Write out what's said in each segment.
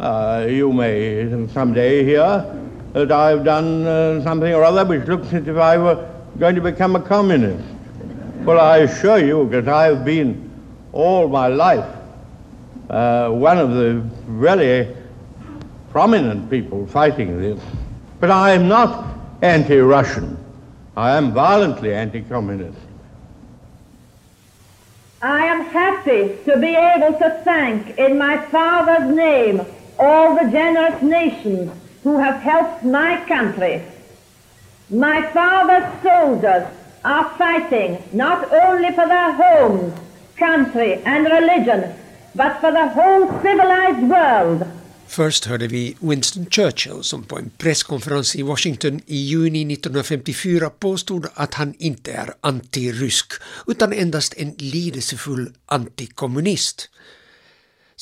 Uh, you may someday hear that I've done uh, something or other which looks as if I were going to become a communist. Well, I assure you that I've been all my life uh, one of the really prominent people fighting this. But I am not anti-Russian. I am violently anti-communist. I am happy to be able to thank in my Father's name all the generous nations who have helped my country. My father's soldiers are fighting not only for their homes, country and religion, but for the whole civilized world. Först hörde vi Winston Churchill som på en presskonferens i Washington i juni 1954 påstod att han inte är antirysk utan endast en lidelsefull antikommunist.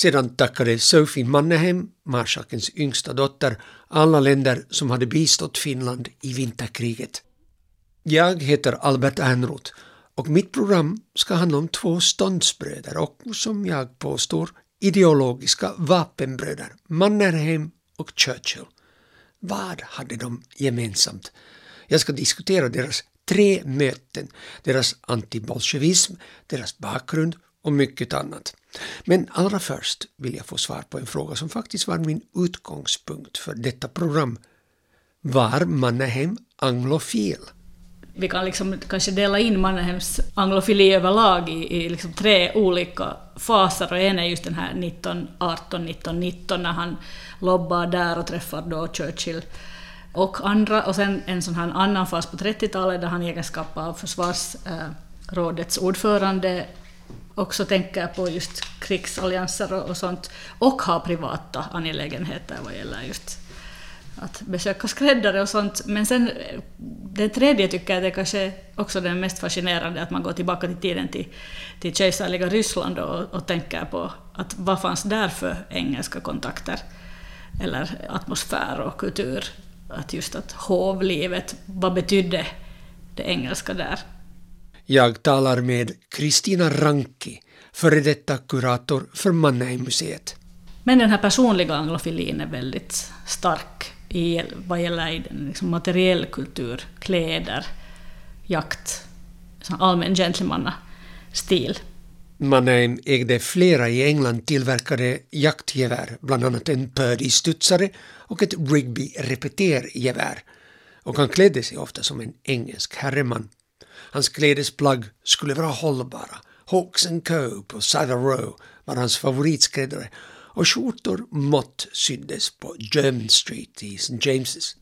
Sedan tackade Sophie Mannerheim, marskalkens yngsta dotter, alla länder som hade bistått Finland i vinterkriget. Jag heter Albert Ernroth och mitt program ska handla om två ståndsbröder och, som jag påstår, ideologiska vapenbröder, Mannerheim och Churchill. Vad hade de gemensamt? Jag ska diskutera deras tre möten, deras antibolsjevism, deras bakgrund och mycket annat. Men allra först vill jag få svar på en fråga som faktiskt var min utgångspunkt för detta program. Var Mannerheim anglofil? Vi kan liksom kanske dela in Mannerheims anglofili överlag i, i liksom tre olika faser. Och en är just den här 1918, 1919 när han lobbar där och träffar då Churchill och andra. Och sen en sån här annan fas på 30-talet där han i egenskap av försvarsrådets eh, ordförande också tänker på just krigsallianser och, och sånt och har privata angelägenheter vad gäller just att besöka skräddare och sånt. Men sen det tredje tycker jag det är kanske också den mest fascinerande, att man går tillbaka till tiden till, till kejsarliga Ryssland och, och tänker på att vad fanns där för engelska kontakter eller atmosfär och kultur. Att just att hovlivet, vad betydde det engelska där? Jag talar med Kristina Ranki, före detta kurator för Mannheimmuseet. Men den här personliga anglofilin är väldigt stark i, vad gäller liksom materiell kultur, kläder, jakt, allmän gentlemannastil. Mannheim ägde flera i England tillverkade jaktgevär, bland annat en Purdy-studsare och ett Rigby repetergevär. Och han klädde sig ofta som en engelsk herreman. Hans klädesplagg skulle vara hållbara. Hawks and Co på Savile Row var hans favoritskräddare och skjortor mått syddes på German Street i St. James's.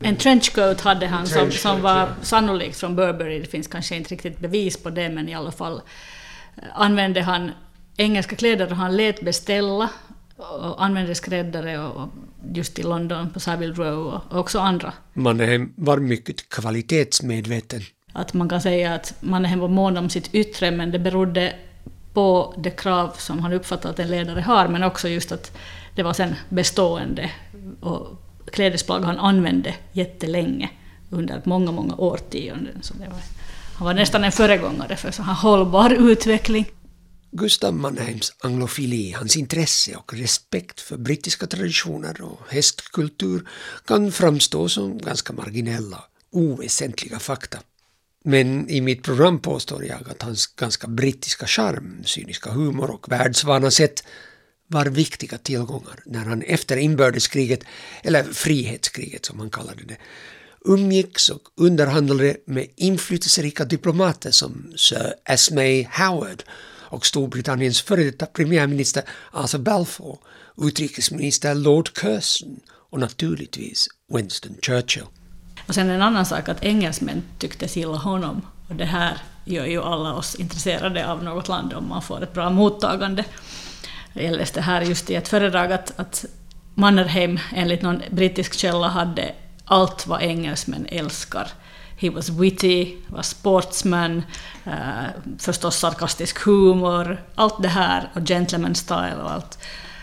En trenchcoat hade han som, som var sannolikt från Burberry. Det finns kanske inte riktigt bevis på det, men i alla fall eh, använde han engelska kläder och han lät beställa och använde skräddare och just i London på Savile Row och också andra. Mannerheim var mycket kvalitetsmedveten. Att man kan säga att Mannerheim var mån om sitt yttre, men det berodde på det krav som han uppfattar att en ledare har, men också just att det var sen bestående och klädesplagg han använde jättelänge under många, många årtionden. Så det var, han var nästan en föregångare för så här hållbar utveckling. Gustav Mannheims anglofili, hans intresse och respekt för brittiska traditioner och hästkultur kan framstå som ganska marginella, oväsentliga fakta. Men i mitt program påstår jag att hans ganska brittiska charm, cyniska humor och världsvana sätt var viktiga tillgångar när han efter inbördeskriget, eller frihetskriget som han kallade det, umgicks och underhandlade med inflytelserika diplomater som Sir Esme Howard och Storbritanniens före detta premiärminister Arthur Balfour, utrikesminister Lord Curzon och naturligtvis Winston Churchill. Och sen en annan sak att engelsmän tyckte gilla honom. Och det här gör ju alla oss intresserade av något land om man får ett bra mottagande. Jag läste här just i ett föredrag att, att Mannerheim enligt någon brittisk källa hade allt vad engelsmän älskar. He was witty, was sportsman, eh, förstås sarkastisk humor, allt det här och gentleman style och allt.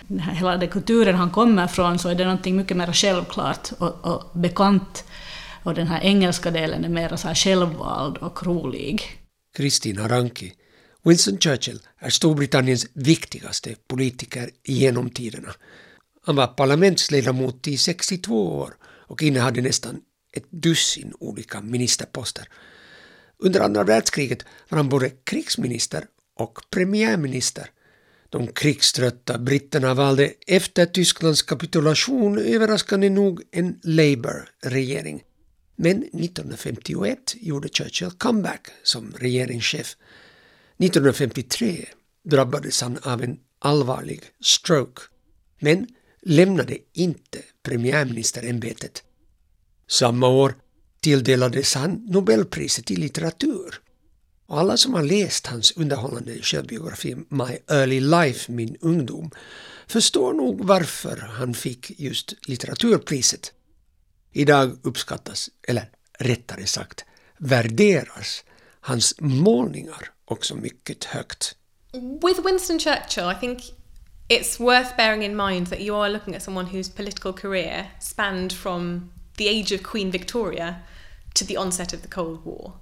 Den här, hela den kulturen han kommer från så är det någonting mycket mer självklart och, och bekant och den här engelska delen är mer så här självvald och rolig. Kristina Ranki. Winston Churchill är Storbritanniens viktigaste politiker genom tiderna. Han var parlamentsledamot i 62 år och innehade nästan ett dussin olika ministerposter. Under andra världskriget var han både krigsminister och premiärminister. De krigströtta britterna valde efter Tysklands kapitulation överraskande nog en Labour-regering. Men 1951 gjorde Churchill comeback som regeringschef. 1953 drabbades han av en allvarlig stroke, men lämnade inte premiärministerämbetet. Samma år tilldelades han Nobelpriset i litteratur. Och alla som har läst hans underhållande självbiografi My Early Life, Min ungdom, förstår nog varför han fick just litteraturpriset. Idag uppskattas, eller rättare sagt värderas, hans målningar också mycket högt. With Winston Churchill, I think it's worth bearing in mind that you are looking at someone whose political career spanned from the age of Queen Victoria to the onset of the Cold War.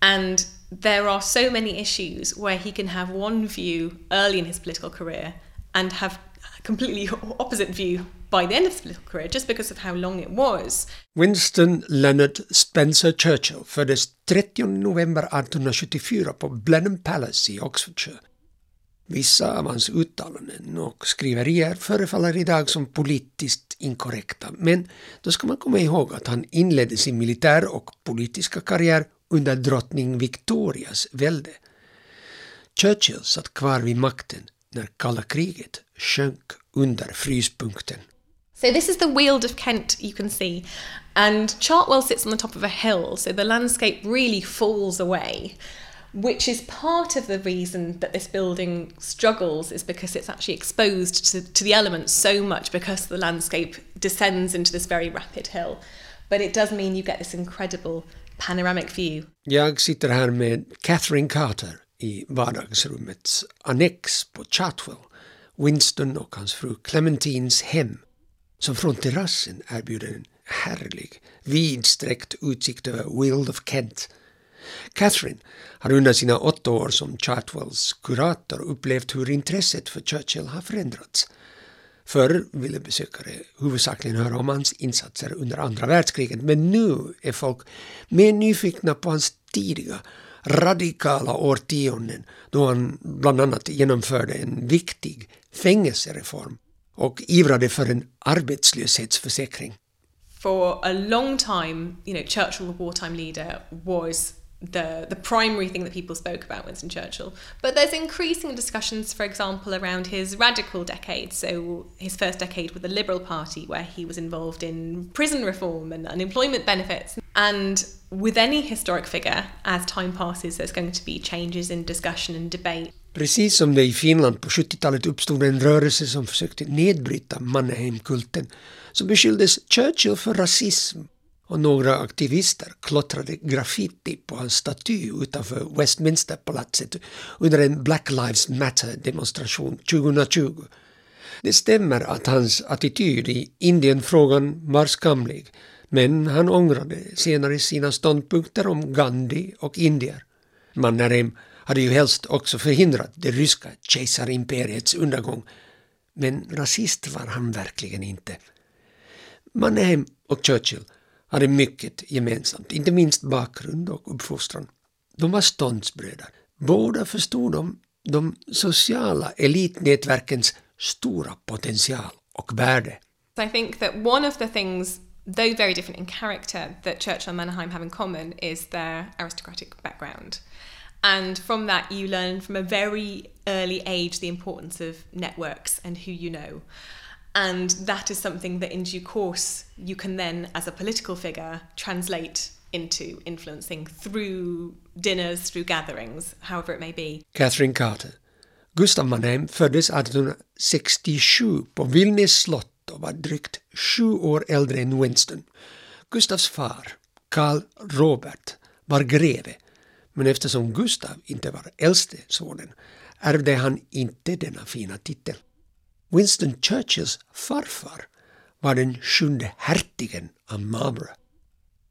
And there are so many issues where he can have one view early in his political career and have a completely opposite view by the end of his political career just because of how long it was. Winston Leonard Spencer Churchill föddes 30 november 1874 på Blenheim Palace i Oxfordshire. Vissa av hans uttalanden och skriverier förefaller idag som politiskt inkorrekta, men då ska man komma ihåg att han inledde sin militär och politiska karriär under drottning Victorias välde. Churchill satt kvar vid makten när kalla kriget sjönk under fryspunkten. So this is the Weald of Kent you can see, and Chartwell sits on the top of a hill, so the landscape really falls away. which is part of the reason that this building struggles is because it's actually exposed to, to the elements so much because the landscape descends into this very rapid hill. But it does mean you get this incredible panoramic view. Jag sitter här med Catherine Carter i vardagsrummets annex på Chartwell, Winston och hans fru Clementines hem, som från terrassen erbjuder en härlig, vidsträckt utsikt över Wild of Kent Catherine har under sina åtta år som Chartwells kurator upplevt hur intresset för Churchill har förändrats. Förr ville besökare huvudsakligen höra om hans insatser under andra världskriget men nu är folk mer nyfikna på hans tidiga radikala årtionden då han bland annat genomförde en viktig fängelsereform och ivrade för en arbetslöshetsförsäkring. For a long time, you know, Churchill, the wartime leader, was the the primary thing that people spoke about Winston Churchill. But there's increasing discussions, for example, around his radical decade. So his first decade with the Liberal Party, where he was involved in prison reform and unemployment benefits. And with any historic figure, as time passes, there's going to be changes in discussion and debate. Precis som det i Finland på 70-talet uppstod en rörelse som försökte nedbryta Mannerheimkulten så beskylldes Churchill för rasism och några aktivister klottrade graffiti på hans staty utanför Westminsterpalatset under en Black Lives Matter-demonstration 2020. Det stämmer att hans attityd i Indienfrågan var skamlig, men han ångrade senare sina ståndpunkter om Gandhi och indier. Mannerheim hade ju helst också förhindrat det ryska kejsarimperiets undergång, men rasist var han verkligen inte. Mannerheim och Churchill hade mycket gemensamt, inte minst bakgrund och uppfostran. De var ståndsbröder. Båda förstod de de sociala elitnätverkens stora potential och värde. I think that one of the things though very different in character, that Churchill and Mannerheim have in common is their aristocratic background. And from that, you learn from a very early age the importance of networks and who you know. And that is something that in due course you can then, as a political figure, translate into influencing through dinners, through gatherings, however it may be. Catherine Carter. Gustav Mannheim föddes 1867 på Vilnius slott och var drygt sju år äldre än Winston. Gustavs far, Karl Robert, var greve, men eftersom Gustav inte var äldste sonen ärvde han inte denna fina titel. Winston Churchills farfar var den sjunde hertigen av Marlborough.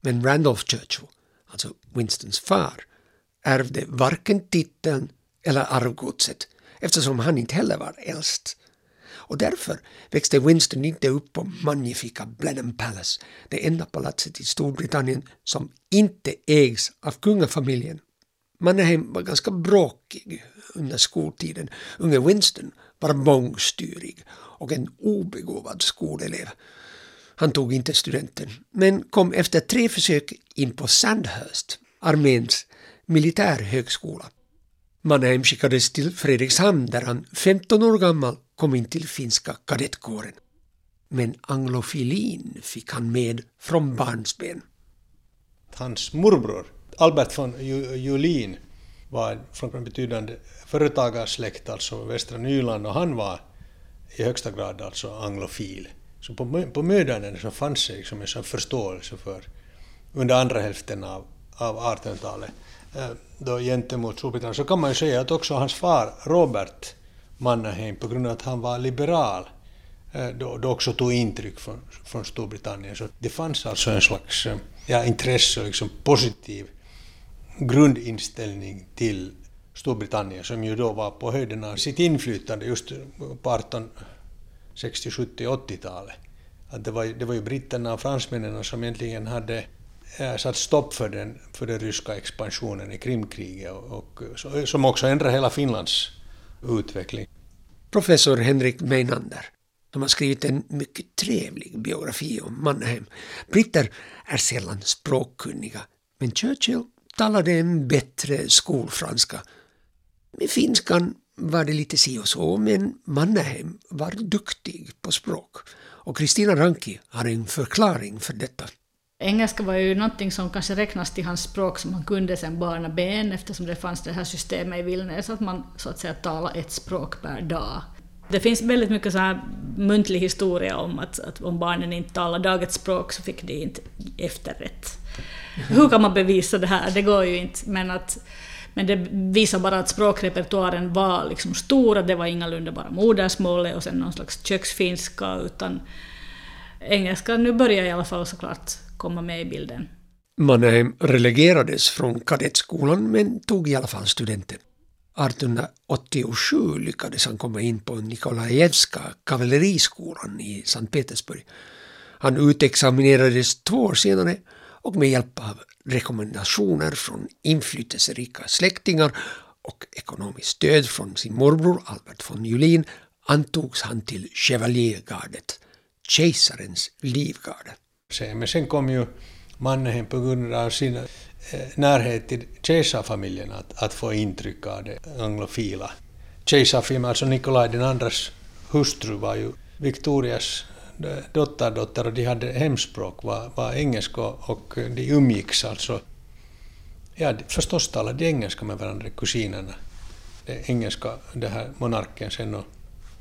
Men Randolph Churchill, alltså Winstons far, ärvde varken titeln eller arvgodset eftersom han inte heller var äldst. Och därför växte Winston inte upp på magnifika Blenheim Palace, det enda palatset i Storbritannien som inte ägs av kungafamiljen. Mannerheim var ganska bråkig under skoltiden. Unge Winston var bångstyrig och en obegåvad skolelev. Han tog inte studenten, men kom efter tre försök in på Sandhurst, arméns militärhögskola. Mannerheim skickades till Fredrikshamn där han 15 år gammal kom in till finska kadettkåren. Men anglofilin fick han med från barnsben. Hans morbror, Albert von Julin, var från en betydande företagarsläkt, alltså västra Nyland, och han var i högsta grad alltså anglofil. Så på, på mödrarna så fanns det liksom en sån förståelse för, under andra hälften av, av 1800-talet, eh, då gentemot Storbritannien, så kan man ju säga att också hans far Robert Mannerheim, på grund av att han var liberal, eh, då, då också tog intryck från, från Storbritannien. Så det fanns alltså en slags eh, ja, intresse och liksom positiv grundinställning till Storbritannien som ju då var på höjden av sitt inflytande just på 18 60, 70, 80-talet. Att det, var, det var ju britterna och fransmännen som egentligen hade eh, satt stopp för den, för den ryska expansionen i Krimkriget och, och, som också ändrade hela Finlands utveckling. Professor Henrik Meinander som har skrivit en mycket trevlig biografi om Mannheim. Britter är sällan språkkunniga, men Churchill talade en bättre skolfranska. Med finskan var det lite si och så, men Mannerheim var duktig på språk. Och Kristina Ranki har en förklaring för detta. Engelska var ju någonting som kanske räknas till hans språk som han kunde sedan barnaben eftersom det fanns det här systemet i Vilnius att man så att säga talade ett språk per dag. Det finns väldigt mycket så här muntlig historia om att, att om barnen inte talar dagets språk så fick de inte efterrätt. Hur kan man bevisa det här? Det går ju inte. Men, att, men det visar bara att språkrepertoaren var liksom stor, att det var ingalunda bara modersmålet och sen någon slags köksfinska, utan engelska nu börjar i alla fall såklart komma med i bilden. Mannerheim relegerades från kadettskolan men tog i alla fall studenten. 1887 lyckades han komma in på Nikolajevska kavalleriskolan i Sankt Petersburg. Han utexaminerades två år senare och med hjälp av rekommendationer från inflytelserika släktingar och ekonomiskt stöd från sin morbror Albert von Julin antogs han till Chevaliergardet, kejsarens livgarde. Men sen kom ju Mannerheim på grund av sin närhet till kejsarfamiljen att, att få intryck av det anglofila. Kejsarfamiljen, alltså Nikolaj den andras hustru, var ju Victorias eh, dotterdotter och de hade hemspråk var, var engelska och de umgicks alltså. Ja, förstås talade de engelska med varandra, kusinerna. Det engelska, den här monarken sen och,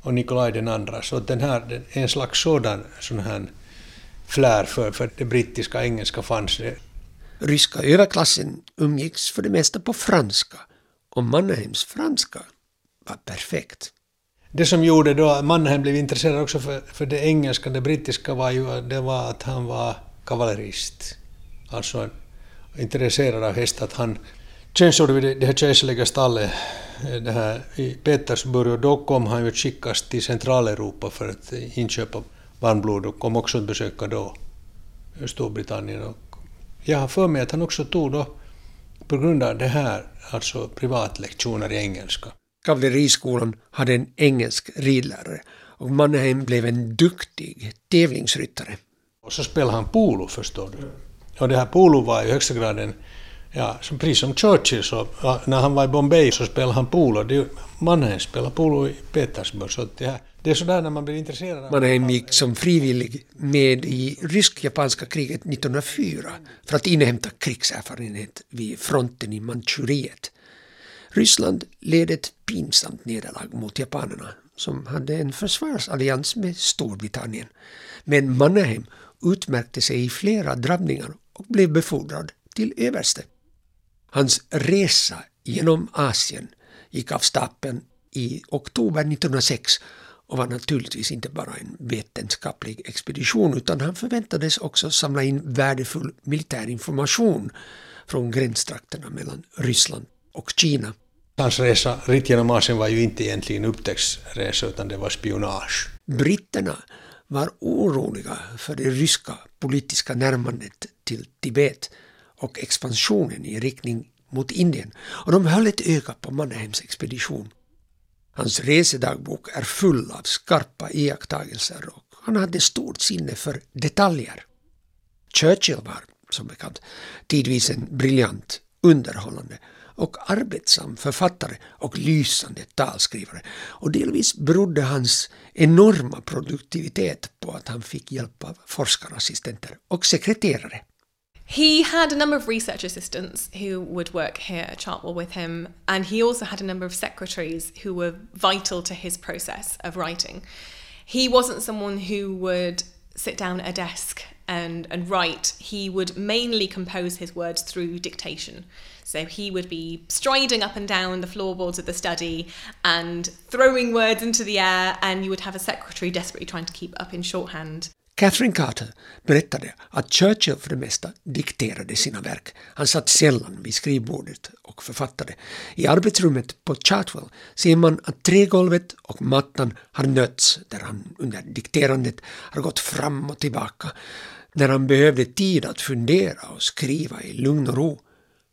och Nikolaj den andra. Så den här, en slags sådan, sån här flär för, för det brittiska engelska fanns det. Ryska överklassen umgicks för det mesta på franska och Mannheims franska var perfekt. Det som gjorde då att Mannheim blev intresserad också för, för det engelska, det brittiska, var ju det var att han var kavallerist. Alltså intresserad av hästar. Att han tjänstgjorde vid det här kejserliga stallet eh, det här, i Petersburg och då kom han ju att skickas till Centraleuropa för att inköpa varmblod och kom också att besöka då Storbritannien. Och jag har för mig att han också tog då, på grund av det här, alltså privatlektioner i engelska. Kavalleriskolan hade en engelsk ridlärare och Mannerheim blev en duktig tävlingsryttare. Och så spelade han polo förstår du. Och det här polo var i högsta grad en, ja, som precis som Churchill så när han var i Bombay så spelade han polo. Det, Mannerheim spelade polo i Petersburg. Så det, här, det är sådär när man blir intresserad. Av Mannerheim gick som frivillig med i rysk-japanska kriget 1904 för att inhämta krigserfarenhet vid fronten i Manchuriet. Ryssland led ett pinsamt nederlag mot japanerna som hade en försvarsallians med Storbritannien. Men Mannerheim utmärkte sig i flera drabbningar och blev befordrad till överste. Hans resa genom Asien gick av stapeln i oktober 1906 och var naturligtvis inte bara en vetenskaplig expedition utan han förväntades också samla in värdefull militär information från gränstrakterna mellan Ryssland och Kina. Hans resa ritt genom Asien var ju inte egentligen upptäcktsresa utan det var spionage. Britterna var oroliga för det ryska politiska närmandet till Tibet och expansionen i riktning mot Indien och de höll ett öga på Mannheims expedition. Hans resedagbok är full av skarpa iakttagelser och han hade stort sinne för detaljer. Churchill var, som bekant, tidvis en briljant, underhållande och arbetsam författare och lysande talskrivare och delvis berodde hans enorma produktivitet på att han fick hjälp av forskarassistenter och sekreterare. He had a number of research assistants who would work here at Chartwell with him, and he also had a number of secretaries who were vital to his process of writing. He wasn't someone who would sit down at a desk and, and write. He would mainly compose his words through dictation. So he would be striding up and down the floorboards of the study and throwing words into the air, and you would have a secretary desperately trying to keep up in shorthand. Catherine Carter berättade att Churchill för det mesta dikterade sina verk. Han satt sällan vid skrivbordet och författade. I arbetsrummet på Chartwell ser man att trägolvet och mattan har nötts där han under dikterandet har gått fram och tillbaka. När han behövde tid att fundera och skriva i lugn och ro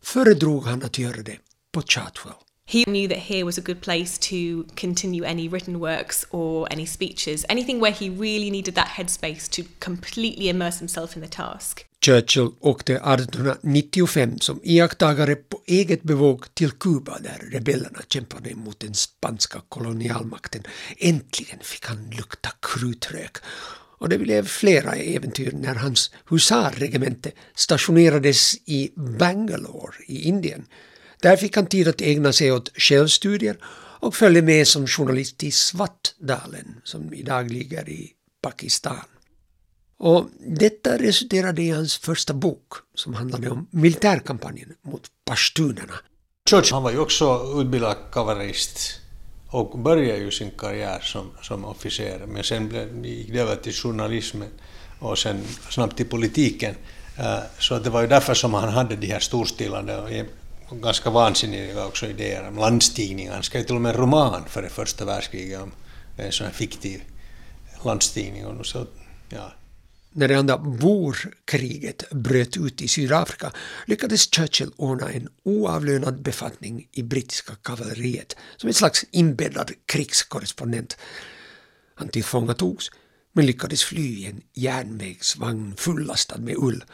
föredrog han att göra det på Chartwell. He knew that here was a good place to continue any written works or any speeches, anything where he really needed that headspace to completely immerse himself in the task. Churchill åkte 1895 som iakttagare på eget bevåg till Kuba där rebellerna kämpade mot den spanska kolonialmakten. Äntligen fick han lukta krutrök. Och det blev flera äventyr när hans husarregemente stationerades i Bangalore i Indien där fick han tid att ägna sig åt självstudier och följde med som journalist i Svartdalen som idag ligger i Pakistan. Och detta resulterade i hans första bok som handlade om militärkampanjen mot pashtunerna. George han var ju också utbildad kavallerist och började ju sin karriär som, som officer men sen blev, gick det över till journalismen och sen snabbt till politiken. Eh, så det var ju därför som han hade de här storstilade ganska vansinniga också idéer om landstigning. Han skrev till och med en roman före första världskriget om en sån här fiktiv landstigning. Och så, ja. När det andra Boerkriget bröt ut i Sydafrika lyckades Churchill ordna en oavlönad befattning i brittiska kavalleriet som ett slags inbäddad krigskorrespondent. Han tillfångatogs men lyckades fly i en järnvägsvagn fullastad med ull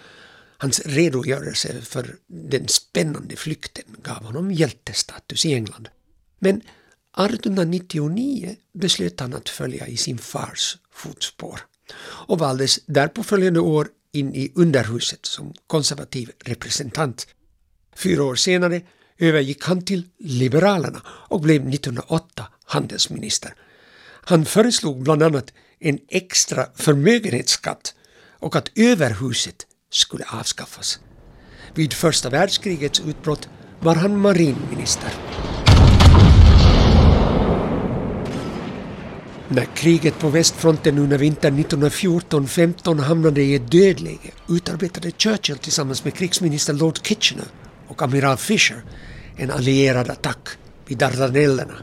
Hans redogörelse för den spännande flykten gav honom hjältestatus i England. Men 1899 beslöt han att följa i sin fars fotspår och valdes därpå följande år in i underhuset som konservativ representant. Fyra år senare övergick han till Liberalerna och blev 1908 handelsminister. Han föreslog bland annat en extra förmögenhetsskatt och att överhuset skulle avskaffas. Vid första världskrigets utbrott var han marinminister. När kriget på västfronten under vintern 1914-15 hamnade i ett dödläge utarbetade Churchill tillsammans med krigsminister Lord Kitchener och amiral Fisher en allierad attack vid Dardanellerna.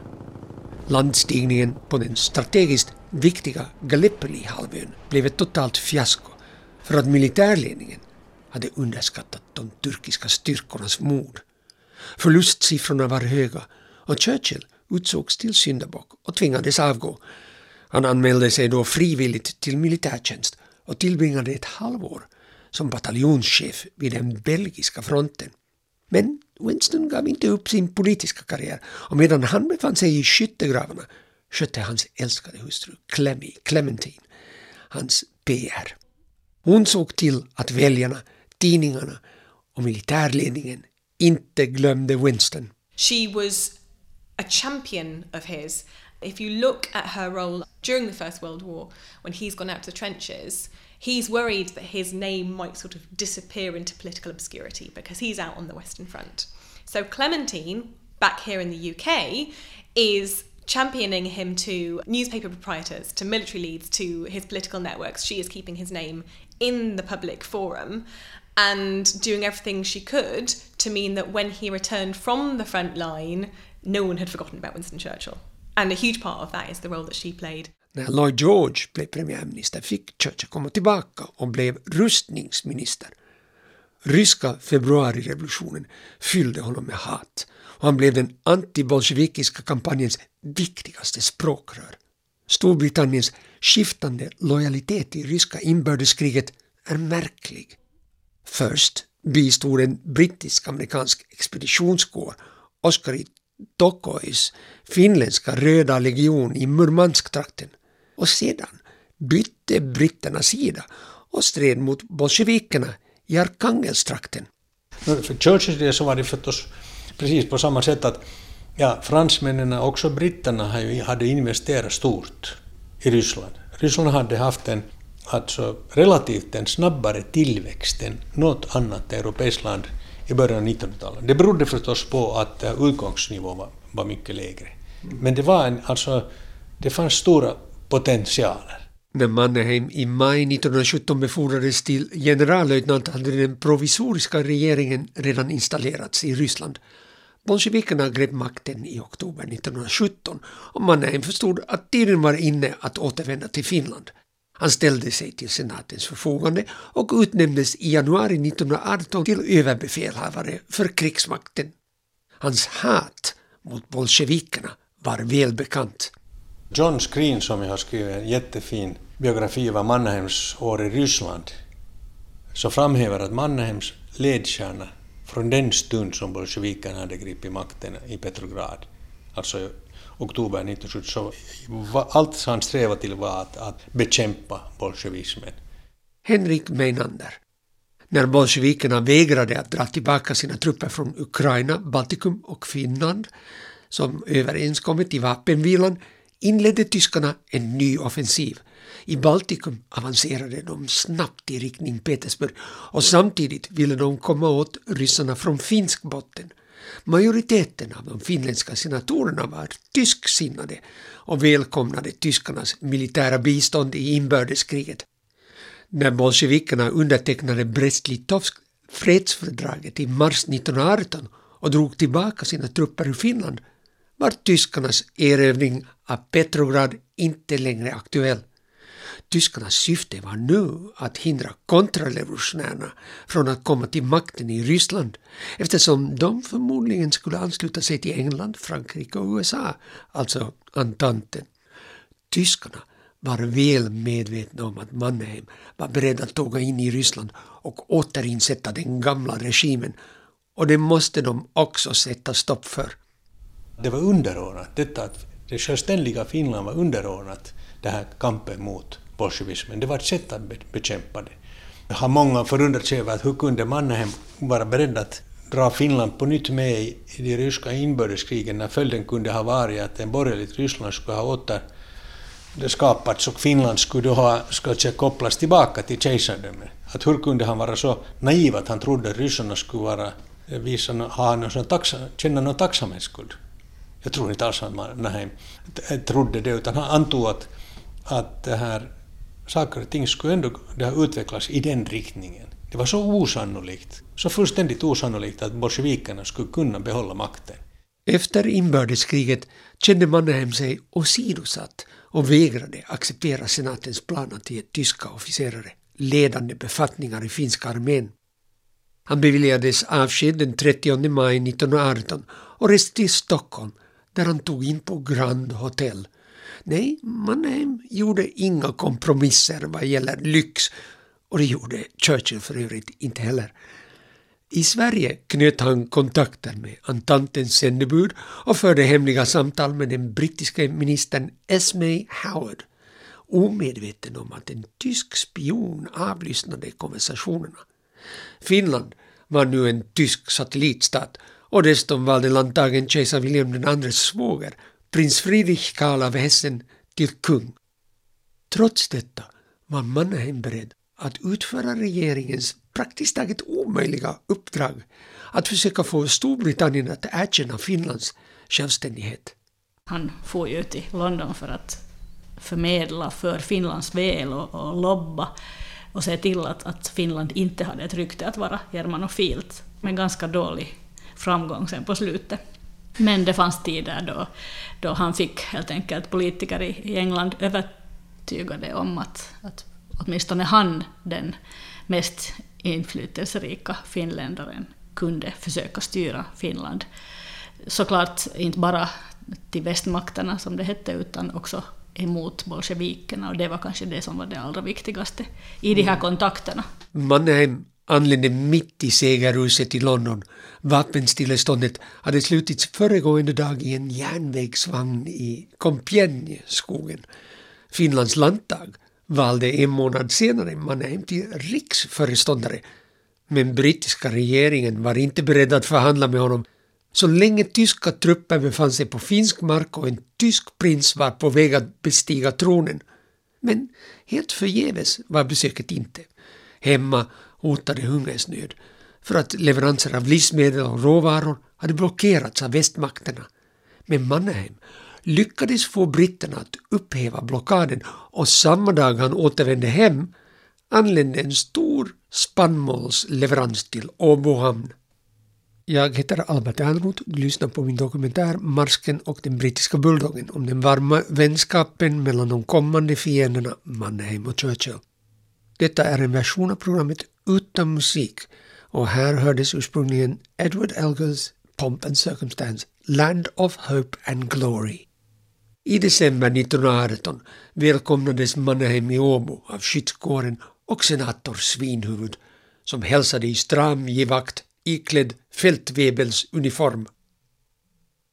Landstigningen på den strategiskt viktiga Gallipoli-halvön blev ett totalt fiasko för att militärledningen hade underskattat de turkiska styrkornas mod. Förlustsiffrorna var höga och Churchill utsågs till syndabock och tvingades avgå. Han anmälde sig då frivilligt till militärtjänst och tillbringade ett halvår som bataljonschef vid den belgiska fronten. Men Winston gav inte upp sin politiska karriär och medan han befann sig i skyttegravarna skötte hans älskade hustru Clemmy, Clementine hans PR. Hon såg till att väljarna, tidningarna och militärledningen inte glömde Winston. She was a champion of his. If you look at her role during the First World War, when he's gone out to the trenches, he's worried that his name might sort of disappear into political obscurity because he's out on the Western Front. So Clementine, back here in the UK, is championing him to newspaper proprietors, to military leads, to his political networks. She is keeping his name in the public forum and doing everything she could to mean that when he returned from the front line, no one had forgotten about Winston Churchill. And a huge part of that is the role that she played. När Lloyd George blev premiärminister fick Churchill komma tillbaka och blev rustningsminister. Ryska februarirevolutionen fyllde honom med hat och han blev den antibolsjevikiska kampanjens viktigaste språkrör. Storbritanniens skiftande lojalitet i ryska inbördeskriget är märklig. Först bistod en brittisk-amerikansk expeditionskår Oskari Tokois finländska röda legion i Murmansk-trakten och sedan bytte britterna sida och stred mot bolsjevikerna i Arkangelstrakten. För Churchills del så var det förstås precis på samma sätt att ja, fransmännen och också britterna hade investerat stort i Ryssland. Ryssland hade haft en alltså relativt en snabbare tillväxt än något annat europeiskt land i början av 1900-talet. Det berodde förstås på att eh, utgångsnivån var, var mycket lägre. Men det, var en, alltså, det fanns stora potentialer. När Mannerheim i maj 1917 befordrades till generallöjtnant hade den provisoriska regeringen redan installerats i Ryssland. Bolsjevikerna grep makten i oktober 1917 och Mannheim förstod att tiden var inne att återvända till Finland. Han ställde sig till senatens förfogande och utnämndes i januari 1918 till överbefälhavare för krigsmakten. Hans hat mot bolsjevikerna var välbekant. John Screen som jag har skrivit en jättefin biografi över Mannheims år i Ryssland så framhäver att Mannheims ledstjärna från den stund som bolsjevikerna hade gripit makten i Petrograd, alltså oktober 1970, så allt han strävade till var att, att bekämpa bolsjevismen. Henrik Meinander. När bolsjevikerna vägrade att dra tillbaka sina trupper från Ukraina, Baltikum och Finland, som överenskommit i vapenvilan, inledde tyskarna en ny offensiv. I Baltikum avancerade de snabbt i riktning Petersburg och samtidigt ville de komma åt ryssarna från finsk botten. Majoriteten av de finländska senatorerna var tysksinnade och välkomnade tyskarnas militära bistånd i inbördeskriget. När bolsjevikerna undertecknade Brest-Litovsk fredsfördraget i mars 1918 och drog tillbaka sina trupper ur Finland var tyskarnas erövring av Petrograd inte längre aktuell. Tyskarnas syfte var nu att hindra kontrarevolutionärerna från att komma till makten i Ryssland eftersom de förmodligen skulle ansluta sig till England, Frankrike och USA, alltså Antanten. Tyskarna var väl medvetna om att Mannerheim var beredd att tåga in i Ryssland och återinsätta den gamla regimen och det måste de också sätta stopp för. Det var underordnat, detta att det självständiga Finland var underordnat den här kampen mot bolsjevismen. Det var ett sätt att bekämpa det. Jag har många förundrat sig över att hur kunde Mannerheim vara beredd att dra Finland på nytt med i de ryska inbördeskrigen när följden kunde ha varit att en borgerligt Ryssland skulle ha åter skapats och Finland skulle ha ska säga, kopplas tillbaka till kejsardömet. Att hur kunde han vara så naiv att han trodde att ryssarna skulle vara, eh, visa, ha någon taxa, känna någon tacksamhetsskuld? Jag tror inte alls att Mannheim trodde det, utan han antog att, att det här saker och ting skulle ändå det ha utvecklats i den riktningen. Det var så osannolikt, så fullständigt osannolikt att bolsjevikerna skulle kunna behålla makten. Efter inbördeskriget kände Mannerheim sig åsidosatt och vägrade acceptera senatens plan att ge tyska officerare ledande befattningar i finska armén. Han beviljades avsked den 30 maj 1918 och reste till Stockholm där han tog in på Grand Hotel Nej, Mannheim eh, gjorde inga kompromisser vad gäller lyx och det gjorde Churchill för övrigt inte heller. I Sverige knöt han kontakter med Antantens sändebud och förde hemliga samtal med den brittiska ministern Esme Howard, omedveten om att en tysk spion avlyssnade konversationerna. Finland var nu en tysk satellitstat och dessutom valde landtagen kejsar William IIs svåger prins Friedrich Karl av Hessen till kung. Trots detta var Mannheim beredd att utföra regeringens praktiskt taget omöjliga uppdrag att försöka få Storbritannien att erkänna Finlands självständighet. Han får ju till London för att förmedla för Finlands väl och, och lobba och se till att, att Finland inte hade ett rykte att vara germanofilt, med ganska dålig framgång sen på slutet. Men det fanns tider då, då han fick helt enkelt politiker i, England över, övertygade om att, att åtminstone han, den mest inflytelserika finländaren, kunde försöka styra Finland. Såklart inte bara till västmakterna som det hette, utan också emot bolsjevikerna och det var kanske det som var det allra viktigaste i de här mm. kontakterna. Mannerheim anlände mitt i segerhuset i London. Vapenstilleståndet hade slutits föregående dag i en järnvägsvagn i Compiègne-skogen. Finlands landtag valde en månad senare Mannerheim till riksföreståndare. Men brittiska regeringen var inte beredd att förhandla med honom så länge tyska trupper befann sig på finsk mark och en tysk prins var på väg att bestiga tronen. Men helt förgäves var besöket inte. Hemma hotade hungersnöd för att leveranser av livsmedel och råvaror hade blockerats av västmakterna. Men Mannerheim lyckades få britterna att upphäva blockaden och samma dag han återvände hem anlände en stor spannmålsleverans till Åbo hamn. Jag heter Albert Ernroth och lyssnar på min dokumentär Marsken och den brittiska bulldoggen om den varma vänskapen mellan de kommande fienderna Mannerheim och Churchill. Detta är en version av programmet utan musik och här hördes ursprungligen Edward Elgars Pomp and Circumstance, Land of Hope and Glory. I december 1918 välkomnades Mannerheim i Åbo av skyddskåren och senator Svinhuvud som hälsade i stram givakt iklädd fältvebels uniform.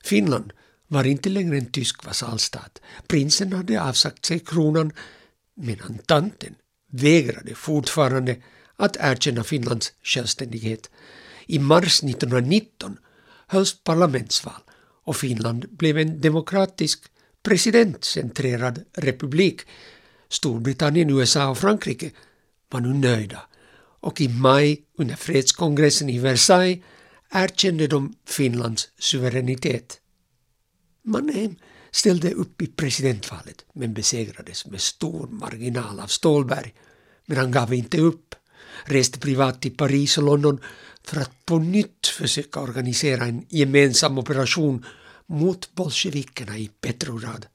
Finland var inte längre en tysk vasallstat. Prinsen hade avsagt sig kronan, men tanten vägrade fortfarande att erkänna Finlands självständighet. I mars 1919 hölls parlamentsval och Finland blev en demokratisk presidentcentrerad republik. Storbritannien, USA och Frankrike var nu nöjda och i maj under fredskongressen i Versailles erkände de Finlands suveränitet. Mannheim ställde upp i presidentvalet men besegrades med stor marginal av Stålberg. Men han gav inte upp, reste privat till Paris och London för att på nytt försöka organisera en gemensam operation mot bolsjevikerna i Petrograd.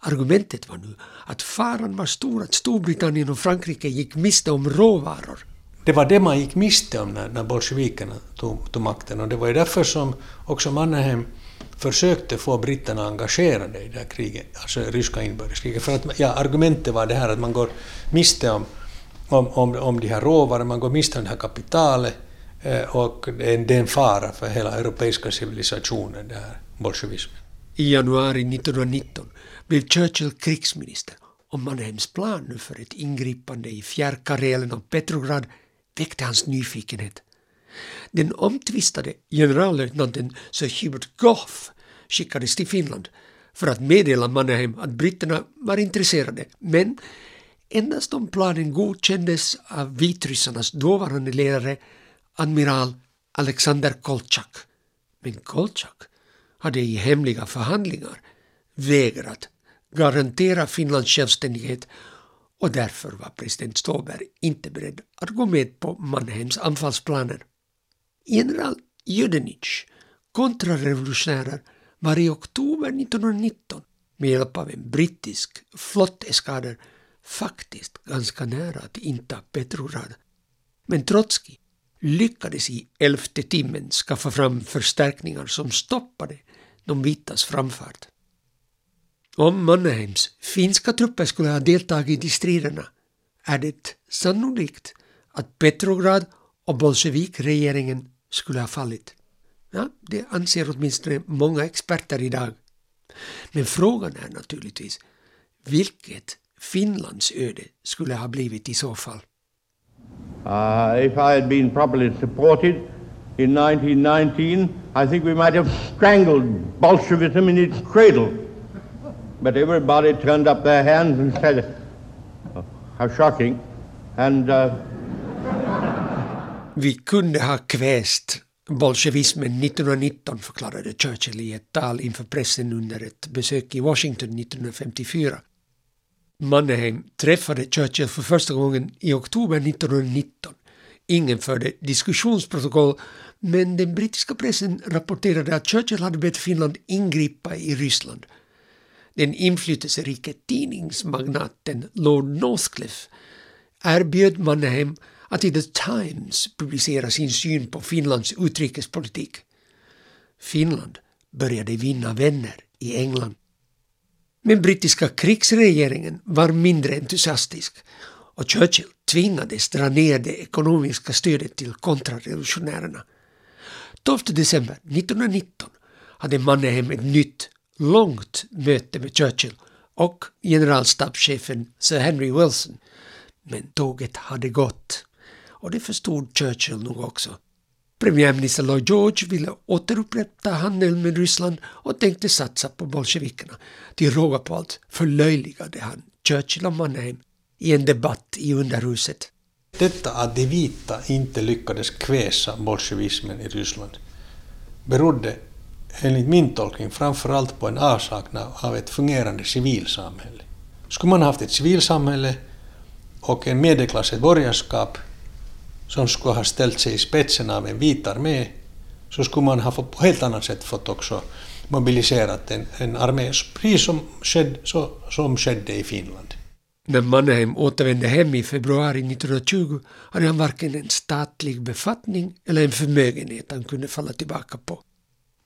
Argumentet var nu att faran var stor att Storbritannien och Frankrike gick miste om råvaror det var det man gick miste om när, när bolsjevikerna tog, tog makten och det var ju därför som också Mannerheim försökte få britterna engagerade i det här kriget, alltså ryska inbördeskriget. För att, ja, argumentet var det här att man går miste om, om, om, om de här råvarorna, man går miste om det här kapitalet eh, och det är, en fara för hela europeiska civilisationen, det här bolsjevismen. I januari 1919 blev Churchill krigsminister och Mannheims plan nu för ett ingripande i fjärrkarelen av Petrograd väckte hans nyfikenhet. Den omtvistade generallöjtnanten Sir Hubert Gough skickades till Finland för att meddela Mannerheim att britterna var intresserade, men endast om planen godkändes av vitryssarnas dåvarande ledare admiral Alexander Kolchak. Men Kolchak hade i hemliga förhandlingar vägrat garantera Finlands självständighet och därför var president Ståberg inte beredd att gå med på Mannheims anfallsplaner. General Judenich, kontrarevolutionärer, var i oktober 1919 med hjälp av en brittisk flotteskader faktiskt ganska nära att inta Petrograd. Men Trotskij lyckades i elfte timmen skaffa fram förstärkningar som stoppade de vitas framfart. Om Mannerheims finska trupper skulle ha deltagit i striderna är det sannolikt att Petrograd och bolsjevikregeringen skulle ha fallit. Ja, det anser åtminstone många experter idag. Men frågan är naturligtvis vilket Finlands öde skulle ha blivit i så fall. Uh, if I had been properly supported in 1919 I think we might have strangled Bolshevism in its cradle. But everybody turned up their hands and said, oh, how shocking. And... Uh... Vi kunde ha kväst bolsjevismen 1919, förklarade Churchill i ett tal inför pressen under ett besök i Washington 1954. Mannerheim träffade Churchill för första gången i oktober 1919. Ingen förde diskussionsprotokoll, men den brittiska pressen rapporterade att Churchill hade bett Finland ingripa i Ryssland Den inflytelserike tidningsmagnaten Lord Northcliffe erbjöd Mannerheim att i The Times publicera sin syn på Finlands utrikespolitik. Finland började vinna vänner i England. Men brittiska krigsregeringen var mindre entusiastisk och Churchill tvingades dra ner det ekonomiska stödet till kontrarevolutionärerna. 12 december 1919 hade Mannerheim ett nytt, långt möte med Churchill och generalstabschefen Sir Henry Wilson. Men tåget hade gått och det förstod Churchill nog också. Premiärminister Lloyd George ville återupprätta handeln med Ryssland och tänkte satsa på bolsjevikerna. Till råga på allt förlöjligade han Churchill och Mannheim i en debatt i underhuset. Detta att de vita inte lyckades kväsa bolsjevismen i Ryssland berodde enligt min tolkning framförallt på en avsaknad av ett fungerande civilsamhälle. Skulle man haft ett civilsamhälle och en medelklass, ett borgerskap, som skulle ha ställt sig i spetsen av en vit armé, så skulle man ha fått på helt annat sätt fått också mobiliserat en, en armé, precis som, sked, så, som skedde i Finland. När Mannerheim återvände hem i februari 1920 hade han varken en statlig befattning eller en förmögenhet han kunde falla tillbaka på.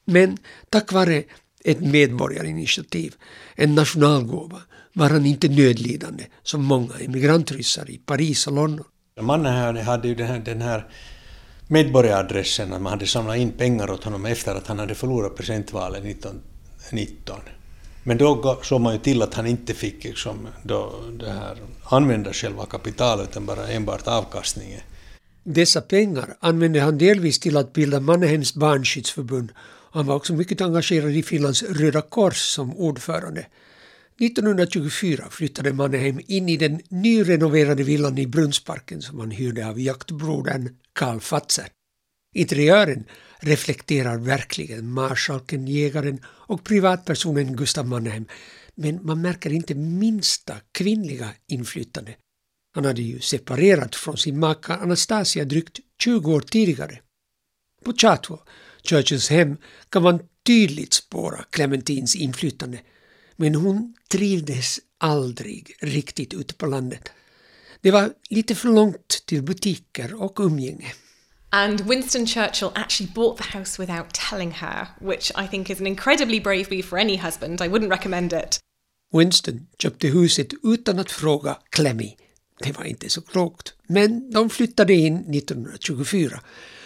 Men tack vare ett medborgarinitiativ, en nationalgåva, var han inte nödlidande som många emigrantryssar i Paris och London. Mannen hade ju den här, den här medborgaradressen, att man hade samlat in pengar åt honom efter att han hade förlorat presidentvalet 1919. Men då såg man ju till att han inte fick liksom då det här, använda själva kapitalet utan bara enbart avkastningen. Dessa pengar använde han delvis till att bilda Mannheims barnskyddsförbund. Han var också mycket engagerad i Finlands Röda Kors som ordförande. 1924 flyttade Mannerheim in i den nyrenoverade villan i Brunnsparken som han hyrde av jaktbrodern Karl Fatzer. Interiören reflekterar verkligen marskalken, jägaren och privatpersonen Gustav Mannerheim men man märker inte minsta kvinnliga inflytande. Han hade ju separerat från sin maka Anastasia drygt 20 år tidigare. På Chatwell, Churchills hem, kan man tydligt spåra Clementines inflytande men hon trivdes aldrig riktigt ute på landet. Det var lite för långt till butiker och umgänge. And Winston Churchill actually bought the house without telling her, which I think is an incredibly brave move for any husband. I wouldn't recommend it. Winston köpte huset utan att fråga Clemmy. Det var inte så klokt. Men de flyttade in 1924,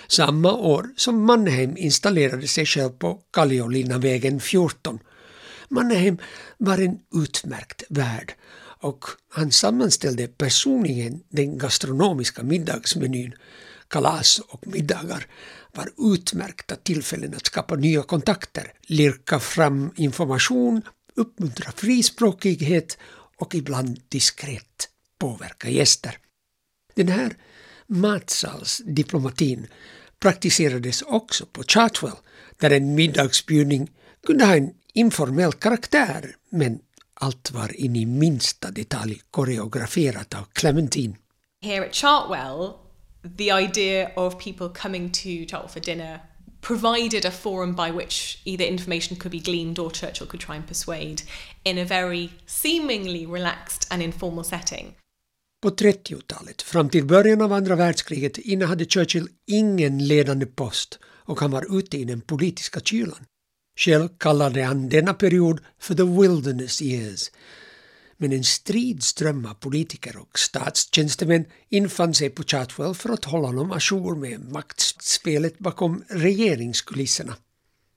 samma år som Mannheim installerade sig själv på Kalliolinnavägen 14 Mannerheim var en utmärkt värd och han sammanställde personligen den gastronomiska middagsmenyn. Kalas och middagar var utmärkta tillfällen att skapa nya kontakter, lirka fram information, uppmuntra frispråkighet och ibland diskret påverka gäster. Den här matsalsdiplomatin praktiserades också på Chartwell där en middagsbjudning kunde ha en informell karaktär men allt var in i minsta detalj koreograferat av Clementine. Here at Chartwell, the idea of people coming to Chartwell for dinner provided a forum by which either information could be gleaned or Churchill could try and persuade in a very seemingly relaxed and informal setting. På 30-talet, fram till början av andra världskriget, innehade Churchill ingen ledande post och han var ute i den politiska kylan. Själv kallade han denna period för the wilderness years. Men en strid ström av politiker och statstjänstemän infann sig på Chartwell för att hålla honom ajour med maktspelet bakom regeringskulisserna.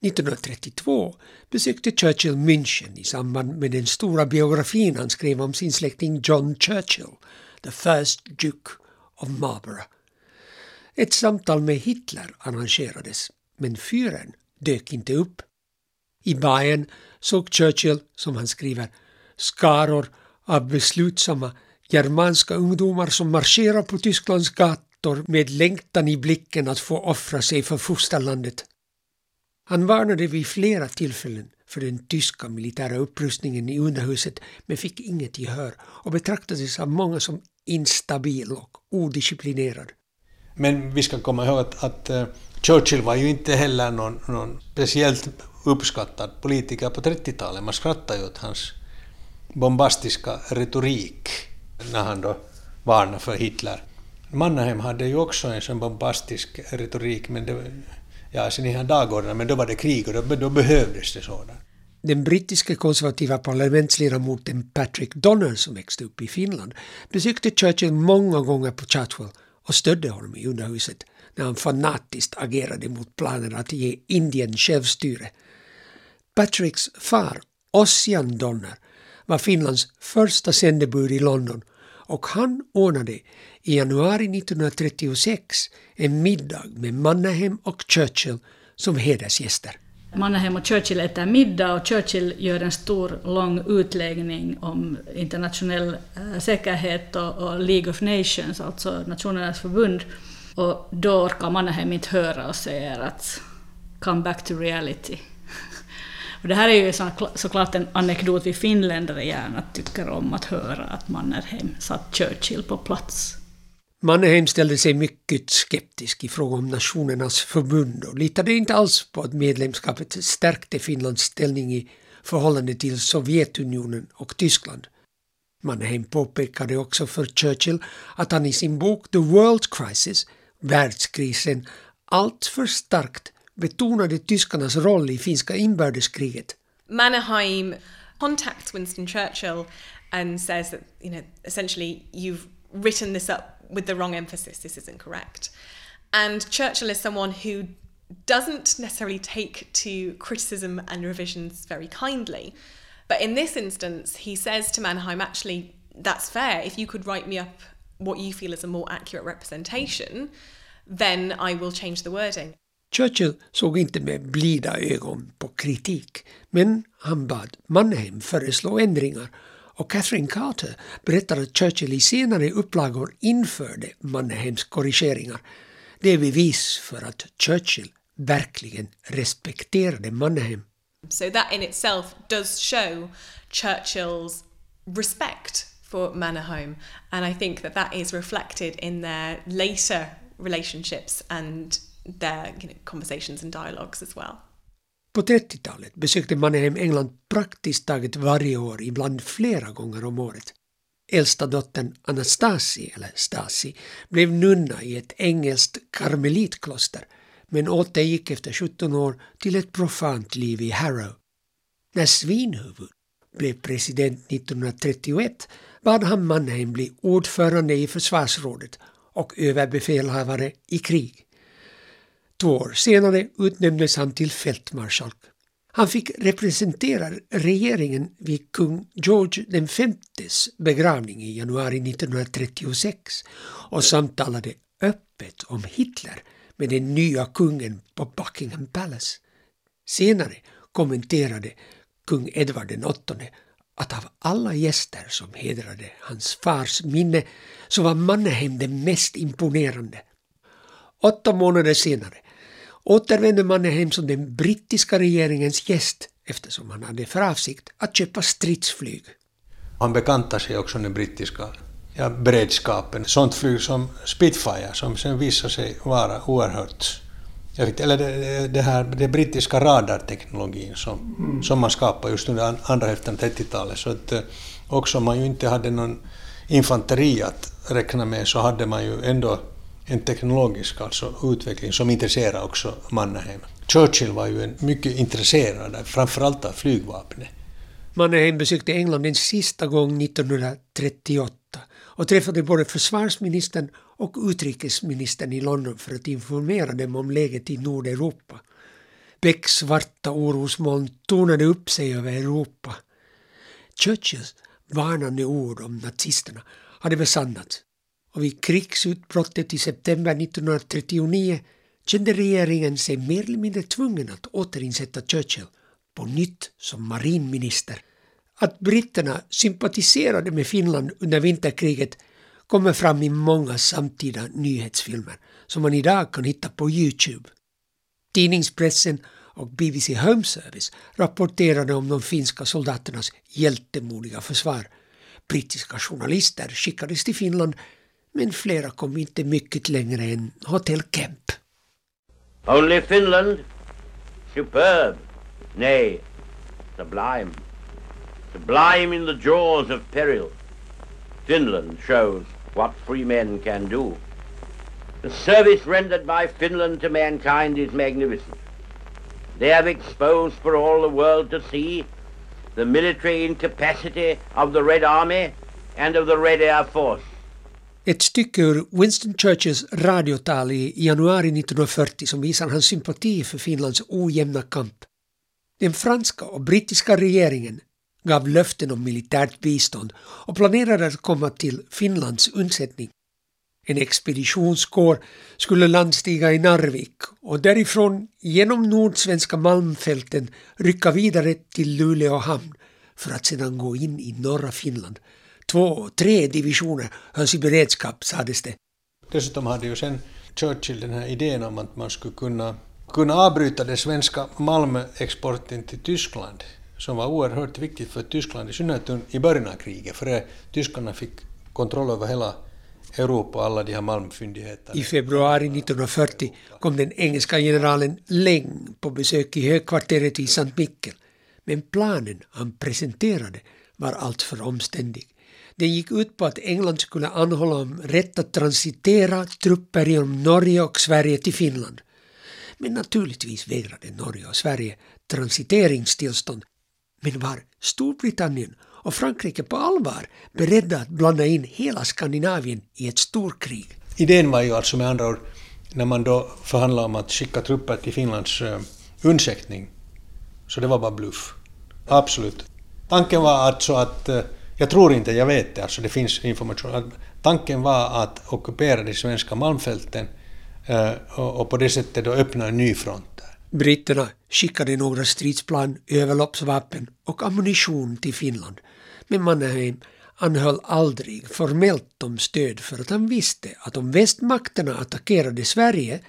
1932 besökte Churchill München i samband med den stora biografin han skrev om sin släkting John Churchill, the first Duke of Marlborough. Ett samtal med Hitler arrangerades, men fyren dök inte upp. I Bayern såg Churchill, som han skriver, skaror av beslutsamma germanska ungdomar som marscherar på Tysklands gator med längtan i blicken att få offra sig för fosterlandet. Han varnade vid flera tillfällen för den tyska militära upprustningen i underhuset men fick inget gehör och betraktades av många som instabil och odisciplinerad. Men vi ska komma ihåg att, att eh, Churchill var ju inte heller någon, någon speciellt uppskattad politiker på 30-talet. Man skrattade ju åt hans bombastiska retorik när han då varnade för Hitler. Mannerheim hade ju också en sån bombastisk retorik, men det, ja, sen i han dagordningen, men då var det krig och då, då behövdes det sådant. Den brittiske konservativa parlamentsledamoten Patrick Donner som växte upp i Finland besökte Churchill många gånger på Chatswell och stödde honom i underhuset när han fanatiskt agerade mot planen att ge Indien självstyre. Patricks far, Ossian Donner, var Finlands första sändebud i London och han ordnade i januari 1936 en middag med Mannerheim och Churchill som hedersgäster. Mannerheim och Churchill äter middag och Churchill gör en stor lång utläggning om internationell eh, säkerhet och, och, League of Nations, alltså Nationernas förbund. Och då orkar Mannerheim inte höra och säger att “come back to reality” och det här är ju så, såklart en anekdot vi finländare gärna tycker om att höra, att Mannerheim satt Churchill på plats. Mannerheim ställde sig mycket skeptisk i fråga om Nationernas förbund och litade inte alls på att medlemskapet stärkte Finlands ställning i förhållande till Sovjetunionen och Tyskland. Mannerheim påpekade också för Churchill att han i sin bok The World Crisis, världskrisen, alltför starkt betonade tyskarnas roll i finska inbördeskriget. Mannerheim contacts Winston Churchill and says that, you know, essentially you've written this up with the wrong emphasis. This isn't correct. And Churchill is someone who doesn't necessarily take to criticism and revisions very kindly. But in this instance, he says to Mannheim, actually, that's fair. If you could write me up what you feel is a more accurate representation, then I will change the wording. Churchill såg inte med blida ögon på kritik, men han bad Mannheim föreslå ändringar och Catherine Carter berättar att Churchill i senare upplagor införde Mannheims korrigeringar. Det är bevis för att Churchill verkligen respekterade Mannheim. So that in itself does show Churchill's respect for Mannerheim and I think that that is reflected in their later relationships and their you know, conversations and dialogues as well. På 30-talet besökte Mannerheim England praktiskt taget varje år, ibland flera gånger om året. Äldsta dottern Anastasi, eller Stasi, blev nunna i ett engelskt karmelitkloster men återgick efter 17 år till ett profant liv i Harrow. När Svinhuvud blev president 1931 bad han Mannheim bli ordförande i försvarsrådet och överbefälhavare i krig. Två år senare utnämndes han till fältmarskalk. Han fick representera regeringen vid kung George Vs begravning i januari 1936 och samtalade öppet om Hitler med den nya kungen på Buckingham Palace. Senare kommenterade kung Edvard VIII att av alla gäster som hedrade hans fars minne så var Mannerheim den mest imponerande. Åtta månader senare återvände Mannerheim som den brittiska regeringens gäst eftersom han hade för avsikt att köpa stridsflyg. Han bekantade sig också med brittiska ja, beredskapen. Sånt flyg som Spitfire som sen visade sig vara oerhört eller det, det, här, det brittiska radarteknologin som, mm. som man skapade just under andra hälften av 30-talet. Så att eh, också om man ju inte hade någon infanteri att räkna med så hade man ju ändå en teknologisk alltså utveckling som intresserar också Mannerheim. Churchill var ju en mycket intresserad, framförallt av flygvapnet. Mannerheim besökte England en sista gång 1938 och träffade både försvarsministern och utrikesministern i London för att informera dem om läget i Nordeuropa. Becks svarta orosmoln tornade upp sig över Europa. Churchills varnande ord om nazisterna hade besannats och vid krigsutbrottet i september 1939 kände regeringen sig mer eller mindre tvungen att återinsätta Churchill på nytt som marinminister. Att britterna sympatiserade med Finland under vinterkriget kommer fram i många samtida nyhetsfilmer som man idag kan hitta på Youtube. Tidningspressen och BBC Home Service rapporterade om de finska soldaternas hjältemodiga försvar. Brittiska journalister skickades till Finland men flera kom inte mycket längre än Hotel Kemp. Only Finland, superb, nay, sublime. sublime in the jaws of peril, Finland shows what free men can do. The service rendered by Finland to mankind is magnificent. They have exposed for all the world to see the military incapacity of the Red Army and of the Red Air Force. Ett stycke ur Winston Churchills radiotal i januari 1940 som visar hans sympati för Finlands ojämna kamp. Den franska och brittiska regeringen gav löften om militärt bistånd och planerade att komma till Finlands undsättning. En expeditionskår skulle landstiga i Narvik och därifrån genom nordsvenska malmfälten rycka vidare till Luleå hamn för att sedan gå in i norra Finland. Två, tre divisioner hölls i beredskap sades det. Dessutom hade ju sen Churchill den här idén om att man skulle kunna, kunna avbryta den svenska malmexporten till Tyskland som var oerhört viktigt för Tyskland, i synnerhet i början av kriget, före tyskarna fick kontroll över hela Europa och alla de här malmfyndigheterna. I februari 1940 kom den engelska generalen Leng på besök i högkvarteret i Sankt Mikkel. Men planen han presenterade var alltför omständig. Den gick ut på att England skulle anhålla om rätt att transitera trupper genom Norge och Sverige till Finland. Men naturligtvis vägrade Norge och Sverige transiteringstillstånd. Men var Storbritannien och Frankrike på allvar beredda att blanda in hela Skandinavien i ett storkrig? Idén var ju alltså med andra ord, när man då förhandlade om att skicka trupper till Finlands uh, undsättning, så det var bara bluff. Absolut. Tanken var alltså att uh, jag tror inte, jag vet det, alltså det finns information. Tanken var att ockupera de svenska malmfälten eh, och på det sättet då öppna en ny front. Där. Britterna skickade några stridsplan, överloppsvapen och ammunition till Finland. Men Mannerheim anhöll aldrig formellt om stöd för att han visste att om västmakterna attackerade Sverige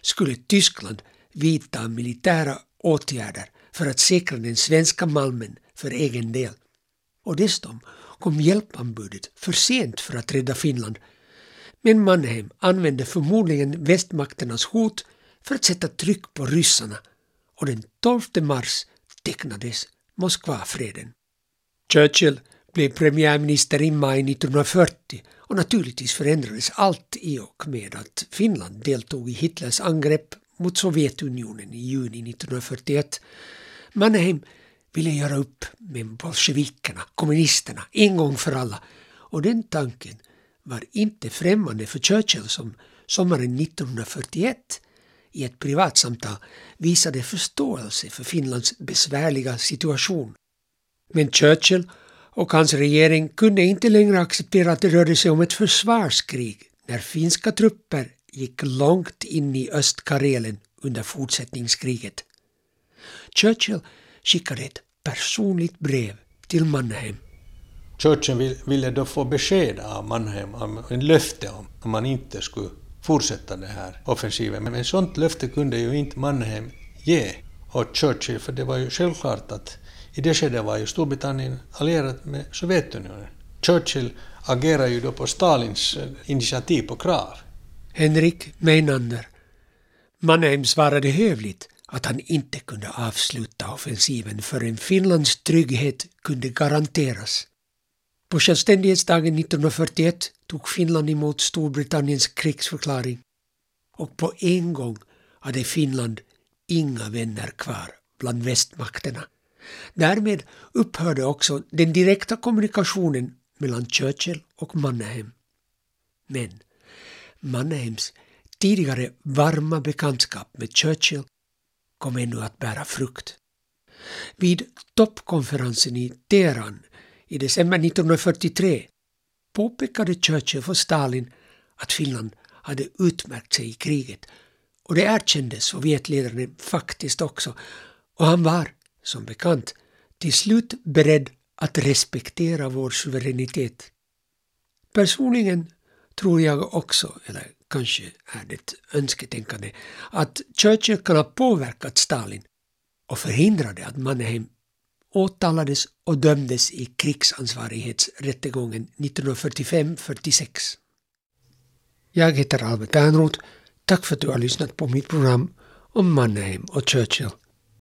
skulle Tyskland vidta militära åtgärder för att säkra den svenska malmen för egen del. Och dessutom kom hjälpanbudet för sent för att rädda Finland. Men Mannheim använde förmodligen västmakternas hot för att sätta tryck på ryssarna och den 12 mars tecknades Moskvafreden. Churchill blev premiärminister i maj 1940 och naturligtvis förändrades allt i och med att Finland deltog i Hitlers angrepp mot Sovjetunionen i juni 1941. Mannerheim ville göra upp med bolsjevikerna, kommunisterna, en gång för alla. Och den tanken var inte främmande för Churchill som sommaren 1941 i ett privatsamtal visade förståelse för Finlands besvärliga situation. Men Churchill och hans regering kunde inte längre acceptera att det rörde sig om ett försvarskrig när finska trupper gick långt in i Östkarelen under fortsättningskriget. Churchill skickade ett personligt brev till Mannheim. Churchill ville då få besked av Mannheim, en löfte om att man inte skulle fortsätta den här offensiven. Men ett sådant löfte kunde ju inte Mannheim ge åt Churchill, för det var ju självklart att i det skedet var ju Storbritannien allierat med Sovjetunionen. Churchill agerar ju då på Stalins initiativ på krav. Henrik Meinander. Mannheim svarade hövligt att han inte kunde avsluta offensiven förrän Finlands trygghet kunde garanteras. På självständighetsdagen 1941 tog Finland emot Storbritanniens krigsförklaring och på en gång hade Finland inga vänner kvar bland västmakterna. Därmed upphörde också den direkta kommunikationen mellan Churchill och Mannerheim. Men Mannerheims tidigare varma bekantskap med Churchill kom ännu att bära frukt. Vid toppkonferensen i Teheran i december 1943 påpekade Churchill för Stalin att Finland hade utmärkt sig i kriget och det erkände Sovjetledaren faktiskt också och han var, som bekant, till slut beredd att respektera vår suveränitet. Personligen tror jag också, eller kanske är det önsketänkande, att körkyrkorna påverkat Stalin och förhindrade att Mannerheim åtalades och dömdes i krigsansvarighetsrättegången 1945-46. Jag heter Albert Ernroth. Tack för att du har lyssnat på mitt program om Mannerheim och Churchill.